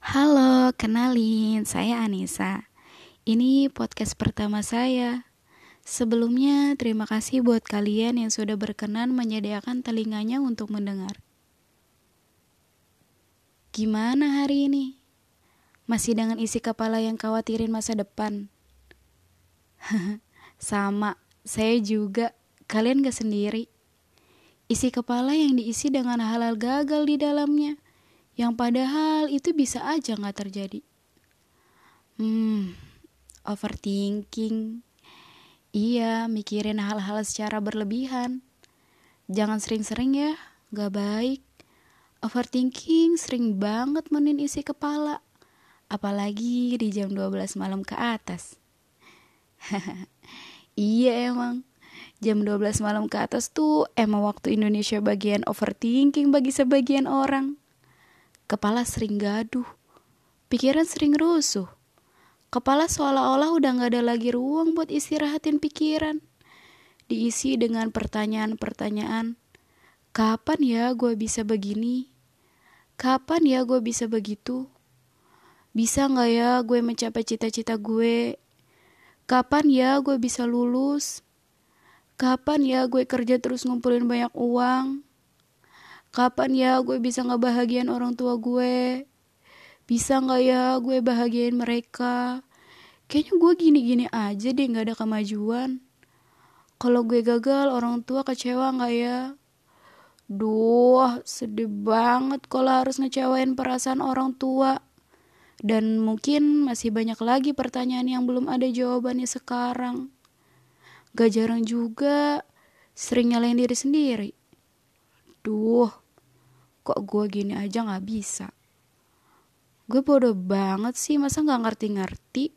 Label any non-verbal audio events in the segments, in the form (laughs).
Halo, kenalin, saya Anissa. Ini podcast pertama saya. Sebelumnya, terima kasih buat kalian yang sudah berkenan menyediakan telinganya untuk mendengar. Gimana hari ini? Masih dengan isi kepala yang khawatirin masa depan? (laughs) Sama, saya juga. Kalian gak sendiri. Isi kepala yang diisi dengan hal-hal gagal di dalamnya, yang padahal itu bisa aja gak terjadi. Hmm, overthinking. Iya, mikirin hal-hal secara berlebihan. Jangan sering-sering ya, gak baik. Overthinking sering banget menin isi kepala. Apalagi di jam 12 malam ke atas. (laughs) iya emang. Jam 12 malam ke atas tuh emang waktu Indonesia bagian overthinking bagi sebagian orang. Kepala sering gaduh. Pikiran sering rusuh. Kepala seolah-olah udah gak ada lagi ruang buat istirahatin pikiran. Diisi dengan pertanyaan-pertanyaan. Kapan ya gue bisa begini? Kapan ya gue bisa begitu? Bisa gak ya gue mencapai cita-cita gue? Kapan ya gue bisa lulus? Kapan ya gue kerja terus ngumpulin banyak uang? Kapan ya gue bisa ngebahagiain orang tua gue? Bisa gak ya gue bahagiain mereka? Kayaknya gue gini-gini aja deh gak ada kemajuan. Kalau gue gagal orang tua kecewa gak ya? Duh, sedih banget kalau harus ngecewain perasaan orang tua. Dan mungkin masih banyak lagi pertanyaan yang belum ada jawabannya sekarang. Gak jarang juga sering nyalain diri sendiri. Duh, kok gue gini aja gak bisa. Gue bodoh banget sih, masa gak ngerti-ngerti?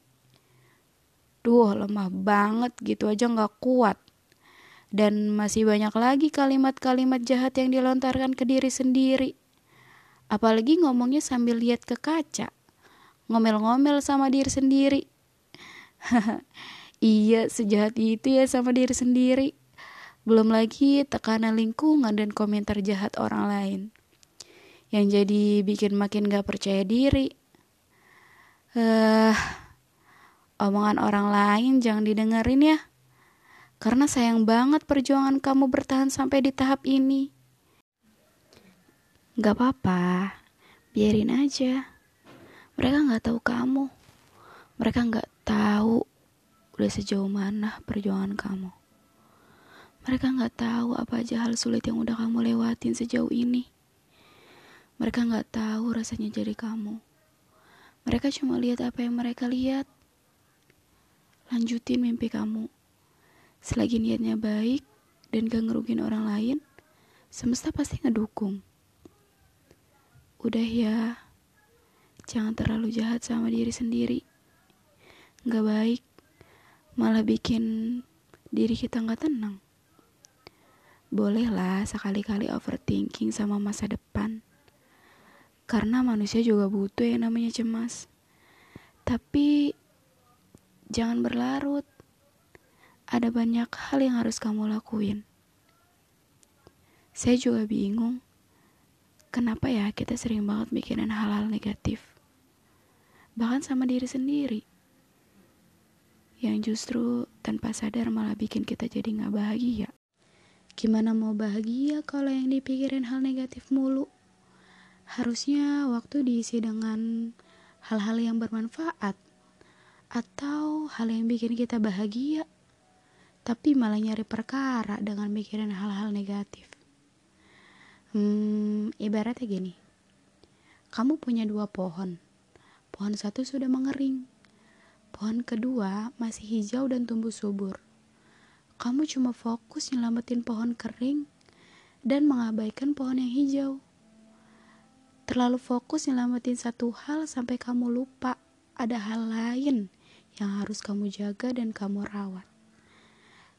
Duh, lemah banget gitu aja gak kuat. Dan masih banyak lagi kalimat-kalimat jahat yang dilontarkan ke diri sendiri. Apalagi ngomongnya sambil lihat ke kaca. Ngomel-ngomel sama diri sendiri. (laughs) Iya, sejahat itu ya sama diri sendiri. Belum lagi tekanan lingkungan dan komentar jahat orang lain. Yang jadi bikin makin gak percaya diri. Eh, uh, omongan orang lain jangan didengerin ya. Karena sayang banget perjuangan kamu bertahan sampai di tahap ini. Gak apa-apa, biarin aja. Mereka gak tahu kamu. Mereka gak tahu udah sejauh mana perjuangan kamu. Mereka nggak tahu apa aja hal sulit yang udah kamu lewatin sejauh ini. Mereka nggak tahu rasanya jadi kamu. Mereka cuma lihat apa yang mereka lihat. Lanjutin mimpi kamu. Selagi niatnya baik dan gak ngerugin orang lain, semesta pasti ngedukung. Udah ya, jangan terlalu jahat sama diri sendiri. Gak baik malah bikin diri kita nggak tenang. Bolehlah sekali-kali overthinking sama masa depan. Karena manusia juga butuh yang namanya cemas. Tapi jangan berlarut. Ada banyak hal yang harus kamu lakuin. Saya juga bingung. Kenapa ya kita sering banget mikirin hal-hal negatif. Bahkan sama diri sendiri yang justru tanpa sadar malah bikin kita jadi nggak bahagia. Gimana mau bahagia kalau yang dipikirin hal negatif mulu? Harusnya waktu diisi dengan hal-hal yang bermanfaat atau hal yang bikin kita bahagia, tapi malah nyari perkara dengan mikirin hal-hal negatif. Hmm, ibaratnya gini, kamu punya dua pohon, pohon satu sudah mengering, Pohon kedua masih hijau dan tumbuh subur. Kamu cuma fokus nyelamatin pohon kering dan mengabaikan pohon yang hijau. Terlalu fokus nyelamatin satu hal sampai kamu lupa ada hal lain yang harus kamu jaga dan kamu rawat.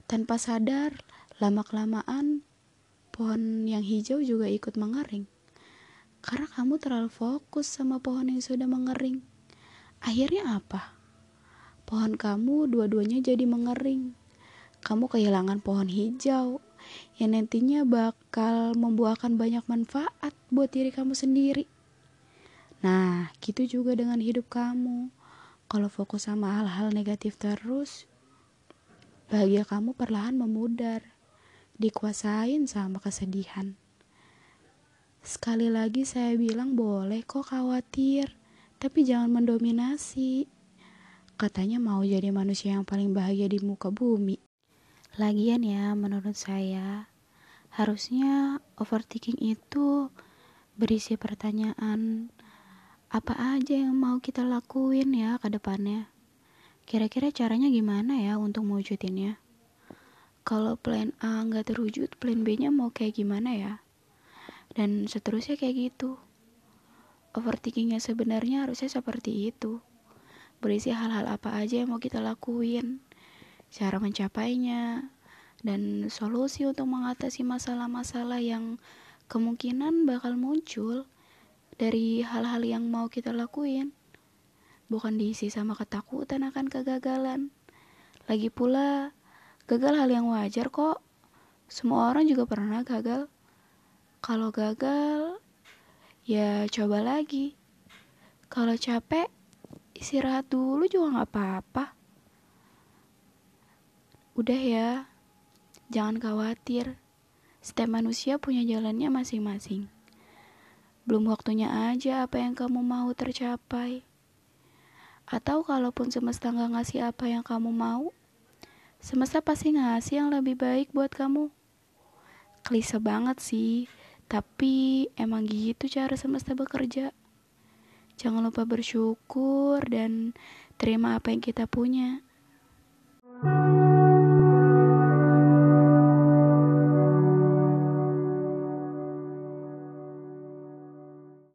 Tanpa sadar, lama-kelamaan pohon yang hijau juga ikut mengering. Karena kamu terlalu fokus sama pohon yang sudah mengering. Akhirnya apa? pohon kamu dua-duanya jadi mengering. Kamu kehilangan pohon hijau yang nantinya bakal membuahkan banyak manfaat buat diri kamu sendiri. Nah, gitu juga dengan hidup kamu. Kalau fokus sama hal-hal negatif terus, bahagia kamu perlahan memudar, dikuasain sama kesedihan. Sekali lagi saya bilang boleh kok khawatir, tapi jangan mendominasi. Katanya mau jadi manusia yang paling bahagia di muka bumi. Lagian ya, menurut saya, harusnya overthinking itu berisi pertanyaan apa aja yang mau kita lakuin ya ke depannya. Kira-kira caranya gimana ya untuk mewujudinnya? Kalau plan A nggak terwujud, plan B-nya mau kayak gimana ya? Dan seterusnya kayak gitu. Overthinkingnya sebenarnya harusnya seperti itu. Berisi hal-hal apa aja yang mau kita lakuin, cara mencapainya, dan solusi untuk mengatasi masalah-masalah yang kemungkinan bakal muncul dari hal-hal yang mau kita lakuin. Bukan diisi sama ketakutan akan kegagalan. Lagi pula gagal hal yang wajar kok. Semua orang juga pernah gagal. Kalau gagal ya coba lagi. Kalau capek istirahat dulu juga nggak apa-apa udah ya jangan khawatir setiap manusia punya jalannya masing-masing belum waktunya aja apa yang kamu mau tercapai. Atau kalaupun semesta nggak ngasih apa yang kamu mau, semesta pasti ngasih yang lebih baik buat kamu. Klise banget sih, tapi emang gitu cara semesta bekerja. Jangan lupa bersyukur dan terima apa yang kita punya. thank you